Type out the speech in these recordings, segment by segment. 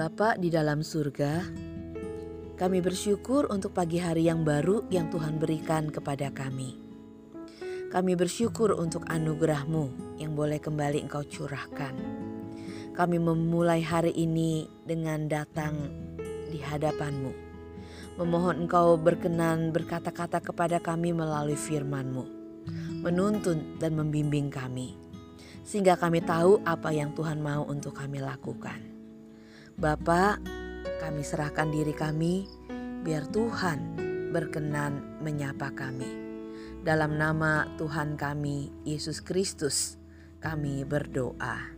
Bapa di dalam surga, kami bersyukur untuk pagi hari yang baru yang Tuhan berikan kepada kami. Kami bersyukur untuk anugerah-Mu yang boleh kembali Engkau curahkan. Kami memulai hari ini dengan datang di hadapan-Mu. Memohon Engkau berkenan berkata-kata kepada kami melalui firman-Mu. Menuntun dan membimbing kami. Sehingga kami tahu apa yang Tuhan mau untuk kami lakukan. Bapak, kami serahkan diri kami biar Tuhan berkenan menyapa kami. Dalam nama Tuhan kami, Yesus Kristus, kami berdoa.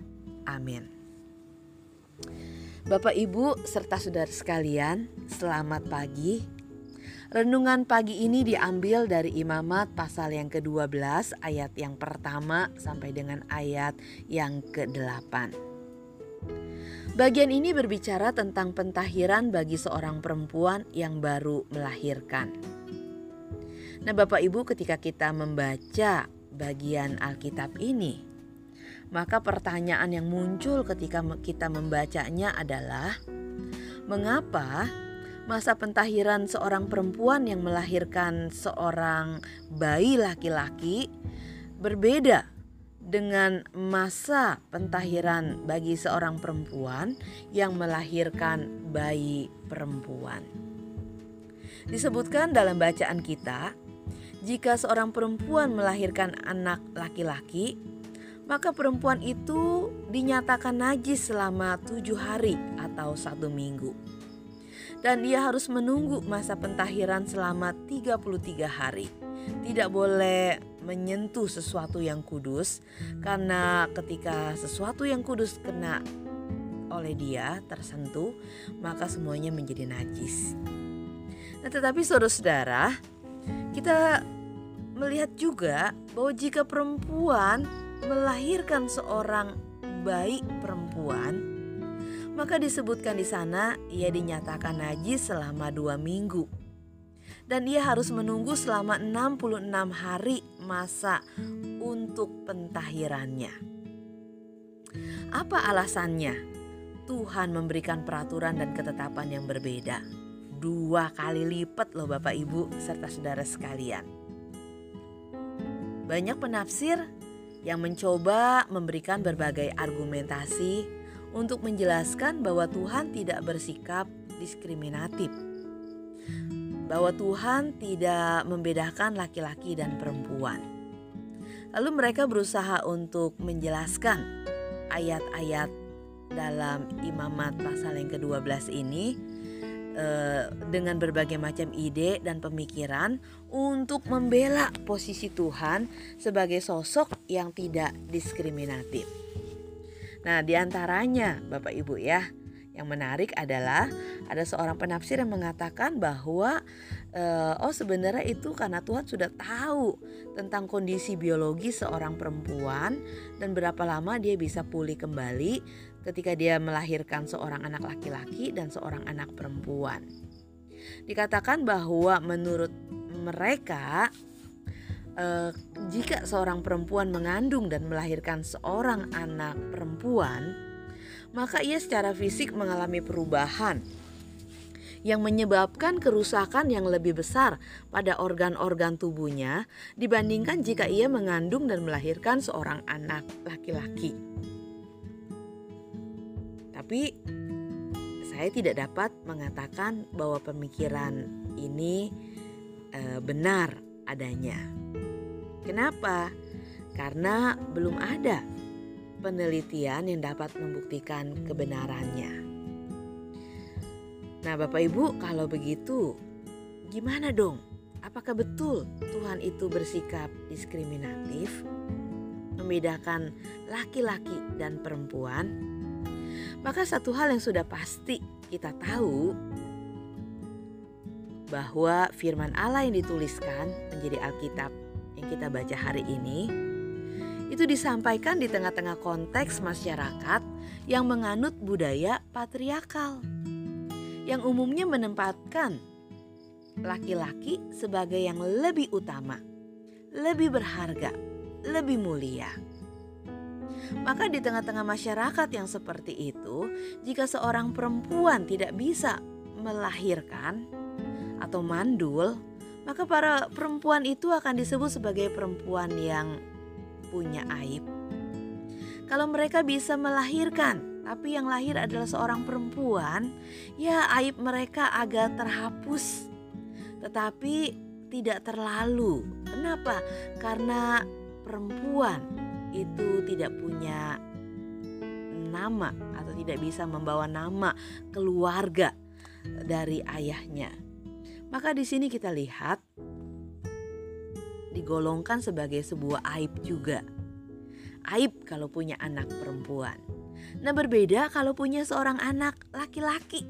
Amin. Bapak, Ibu, serta saudara sekalian, selamat pagi. Renungan pagi ini diambil dari Imamat pasal yang ke-12 ayat yang pertama sampai dengan ayat yang ke-8. Bagian ini berbicara tentang pentahiran bagi seorang perempuan yang baru melahirkan. Nah, Bapak Ibu, ketika kita membaca bagian Alkitab ini, maka pertanyaan yang muncul ketika kita membacanya adalah: mengapa masa pentahiran seorang perempuan yang melahirkan seorang bayi laki-laki berbeda dengan masa pentahiran bagi seorang perempuan yang melahirkan bayi perempuan. Disebutkan dalam bacaan kita, jika seorang perempuan melahirkan anak laki-laki, maka perempuan itu dinyatakan najis selama tujuh hari atau satu minggu. Dan ia harus menunggu masa pentahiran selama 33 hari. Tidak boleh menyentuh sesuatu yang kudus karena ketika sesuatu yang kudus kena oleh dia tersentuh maka semuanya menjadi najis. Nah, tetapi saudara-saudara, kita melihat juga bahwa jika perempuan melahirkan seorang bayi perempuan, maka disebutkan di sana ia dinyatakan najis selama dua minggu dan ia harus menunggu selama 66 hari masa untuk pentahirannya. Apa alasannya? Tuhan memberikan peraturan dan ketetapan yang berbeda. Dua kali lipat loh Bapak Ibu serta saudara sekalian. Banyak penafsir yang mencoba memberikan berbagai argumentasi untuk menjelaskan bahwa Tuhan tidak bersikap diskriminatif bahwa Tuhan tidak membedakan laki-laki dan perempuan. Lalu mereka berusaha untuk menjelaskan ayat-ayat dalam Imamat pasal yang ke-12 ini eh, dengan berbagai macam ide dan pemikiran untuk membela posisi Tuhan sebagai sosok yang tidak diskriminatif. Nah, di antaranya Bapak Ibu ya, yang menarik adalah ada seorang penafsir yang mengatakan bahwa uh, oh sebenarnya itu karena Tuhan sudah tahu tentang kondisi biologi seorang perempuan dan berapa lama dia bisa pulih kembali ketika dia melahirkan seorang anak laki-laki dan seorang anak perempuan. Dikatakan bahwa menurut mereka uh, jika seorang perempuan mengandung dan melahirkan seorang anak perempuan maka ia secara fisik mengalami perubahan yang menyebabkan kerusakan yang lebih besar pada organ-organ tubuhnya dibandingkan jika ia mengandung dan melahirkan seorang anak laki-laki. Tapi saya tidak dapat mengatakan bahwa pemikiran ini e, benar adanya. Kenapa? Karena belum ada penelitian yang dapat membuktikan kebenarannya. Nah, Bapak Ibu, kalau begitu, gimana dong? Apakah betul Tuhan itu bersikap diskriminatif, membedakan laki-laki dan perempuan? Maka, satu hal yang sudah pasti kita tahu bahwa firman Allah yang dituliskan menjadi Alkitab yang kita baca hari ini itu disampaikan di tengah-tengah konteks masyarakat yang menganut budaya patriarkal yang umumnya menempatkan laki-laki sebagai yang lebih utama, lebih berharga, lebih mulia. Maka di tengah-tengah masyarakat yang seperti itu, jika seorang perempuan tidak bisa melahirkan atau mandul, maka para perempuan itu akan disebut sebagai perempuan yang punya aib. Kalau mereka bisa melahirkan, tapi yang lahir adalah seorang perempuan, ya aib mereka agak terhapus. Tetapi tidak terlalu. Kenapa? Karena perempuan itu tidak punya nama atau tidak bisa membawa nama keluarga dari ayahnya. Maka di sini kita lihat digolongkan sebagai sebuah aib juga. Aib kalau punya anak perempuan. Nah, berbeda kalau punya seorang anak laki-laki.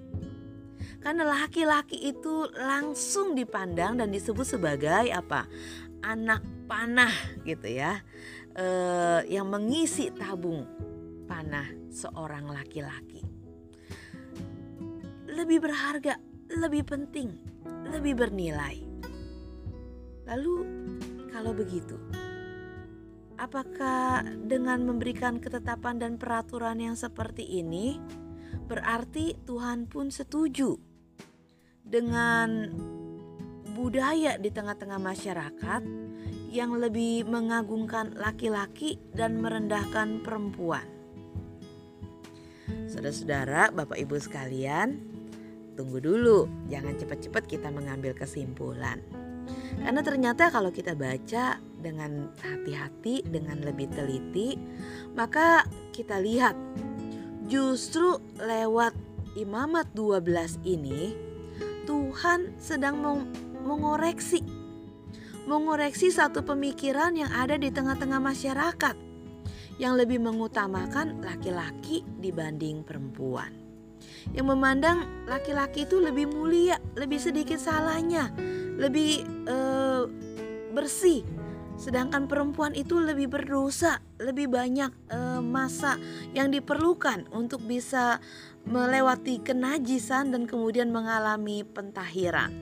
Karena laki-laki itu langsung dipandang dan disebut sebagai apa? Anak panah gitu ya. E, yang mengisi tabung panah seorang laki-laki. Lebih berharga, lebih penting lebih bernilai. Lalu, kalau begitu, apakah dengan memberikan ketetapan dan peraturan yang seperti ini berarti Tuhan pun setuju dengan budaya di tengah-tengah masyarakat yang lebih mengagungkan laki-laki dan merendahkan perempuan? Saudara-saudara, Bapak Ibu sekalian, tunggu dulu, jangan cepat-cepat kita mengambil kesimpulan. Karena ternyata kalau kita baca dengan hati-hati, dengan lebih teliti, maka kita lihat justru lewat Imamat 12 ini Tuhan sedang mengoreksi mengoreksi satu pemikiran yang ada di tengah-tengah masyarakat yang lebih mengutamakan laki-laki dibanding perempuan. Yang memandang laki-laki itu lebih mulia, lebih sedikit salahnya, lebih uh, bersih. Sedangkan perempuan itu lebih berdosa, lebih banyak uh, masa yang diperlukan untuk bisa melewati kenajisan dan kemudian mengalami pentahiran.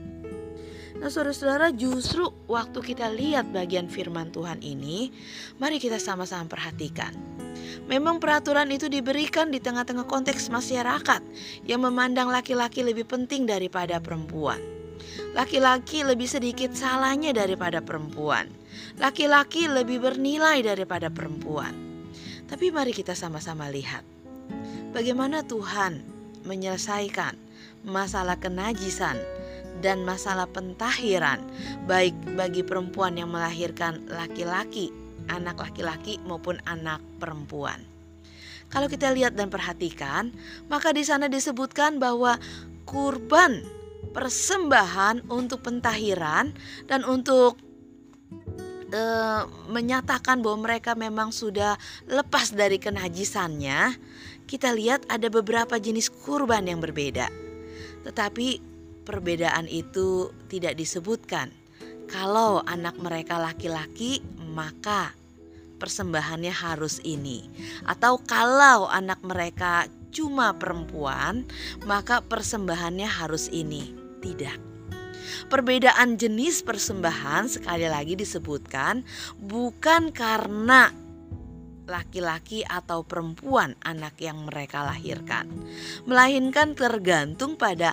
Nah, saudara-saudara, justru waktu kita lihat bagian firman Tuhan ini, mari kita sama-sama perhatikan Memang peraturan itu diberikan di tengah-tengah konteks masyarakat yang memandang laki-laki lebih penting daripada perempuan. Laki-laki lebih sedikit salahnya daripada perempuan. Laki-laki lebih bernilai daripada perempuan. Tapi mari kita sama-sama lihat bagaimana Tuhan menyelesaikan masalah kenajisan dan masalah pentahiran baik bagi perempuan yang melahirkan laki-laki anak laki-laki maupun anak perempuan. Kalau kita lihat dan perhatikan, maka di sana disebutkan bahwa kurban persembahan untuk pentahiran dan untuk e, menyatakan bahwa mereka memang sudah lepas dari kenajisannya, kita lihat ada beberapa jenis kurban yang berbeda. Tetapi perbedaan itu tidak disebutkan. Kalau anak mereka laki-laki, maka persembahannya harus ini. Atau kalau anak mereka cuma perempuan, maka persembahannya harus ini. Tidak. Perbedaan jenis persembahan sekali lagi disebutkan bukan karena laki-laki atau perempuan anak yang mereka lahirkan, melainkan tergantung pada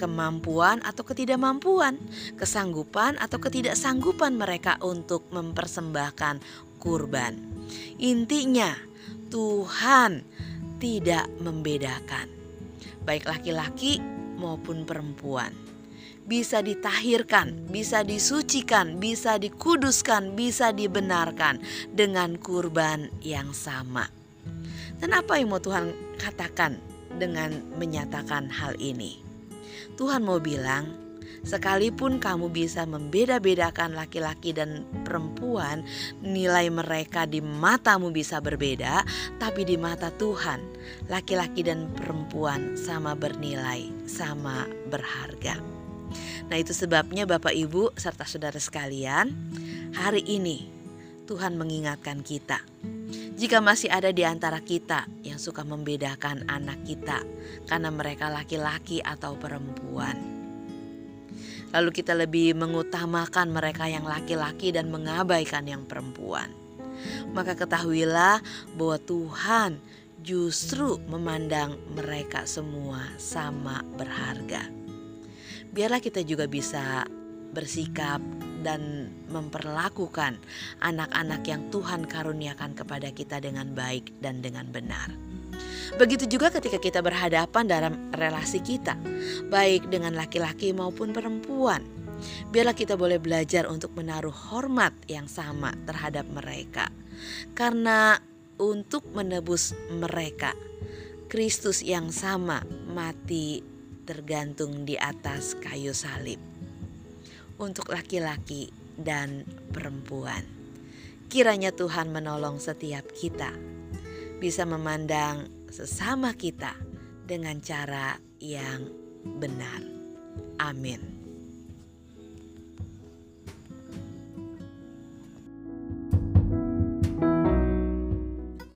kemampuan atau ketidakmampuan, kesanggupan atau ketidaksanggupan mereka untuk mempersembahkan kurban. Intinya, Tuhan tidak membedakan, baik laki-laki maupun perempuan. Bisa ditahirkan, bisa disucikan, bisa dikuduskan, bisa dibenarkan dengan kurban yang sama. Dan apa yang mau Tuhan katakan dengan menyatakan hal ini? Tuhan mau bilang, Sekalipun kamu bisa membeda-bedakan laki-laki dan perempuan, nilai mereka di matamu bisa berbeda, tapi di mata Tuhan, laki-laki dan perempuan sama bernilai, sama berharga. Nah, itu sebabnya Bapak Ibu serta saudara sekalian, hari ini Tuhan mengingatkan kita. Jika masih ada di antara kita yang suka membedakan anak kita karena mereka laki-laki atau perempuan, Lalu kita lebih mengutamakan mereka yang laki-laki dan mengabaikan yang perempuan. maka ketahuilah bahwa Tuhan justru memandang mereka semua sama berharga. Biarlah kita juga bisa bersikap dan memperlakukan anak-anak yang Tuhan karuniakan kepada kita dengan baik dan dengan benar. Begitu juga ketika kita berhadapan dalam relasi kita, baik dengan laki-laki maupun perempuan. Biarlah kita boleh belajar untuk menaruh hormat yang sama terhadap mereka, karena untuk menebus mereka, Kristus yang sama mati tergantung di atas kayu salib untuk laki-laki dan perempuan. Kiranya Tuhan menolong setiap kita bisa memandang sesama kita dengan cara yang benar. Amin.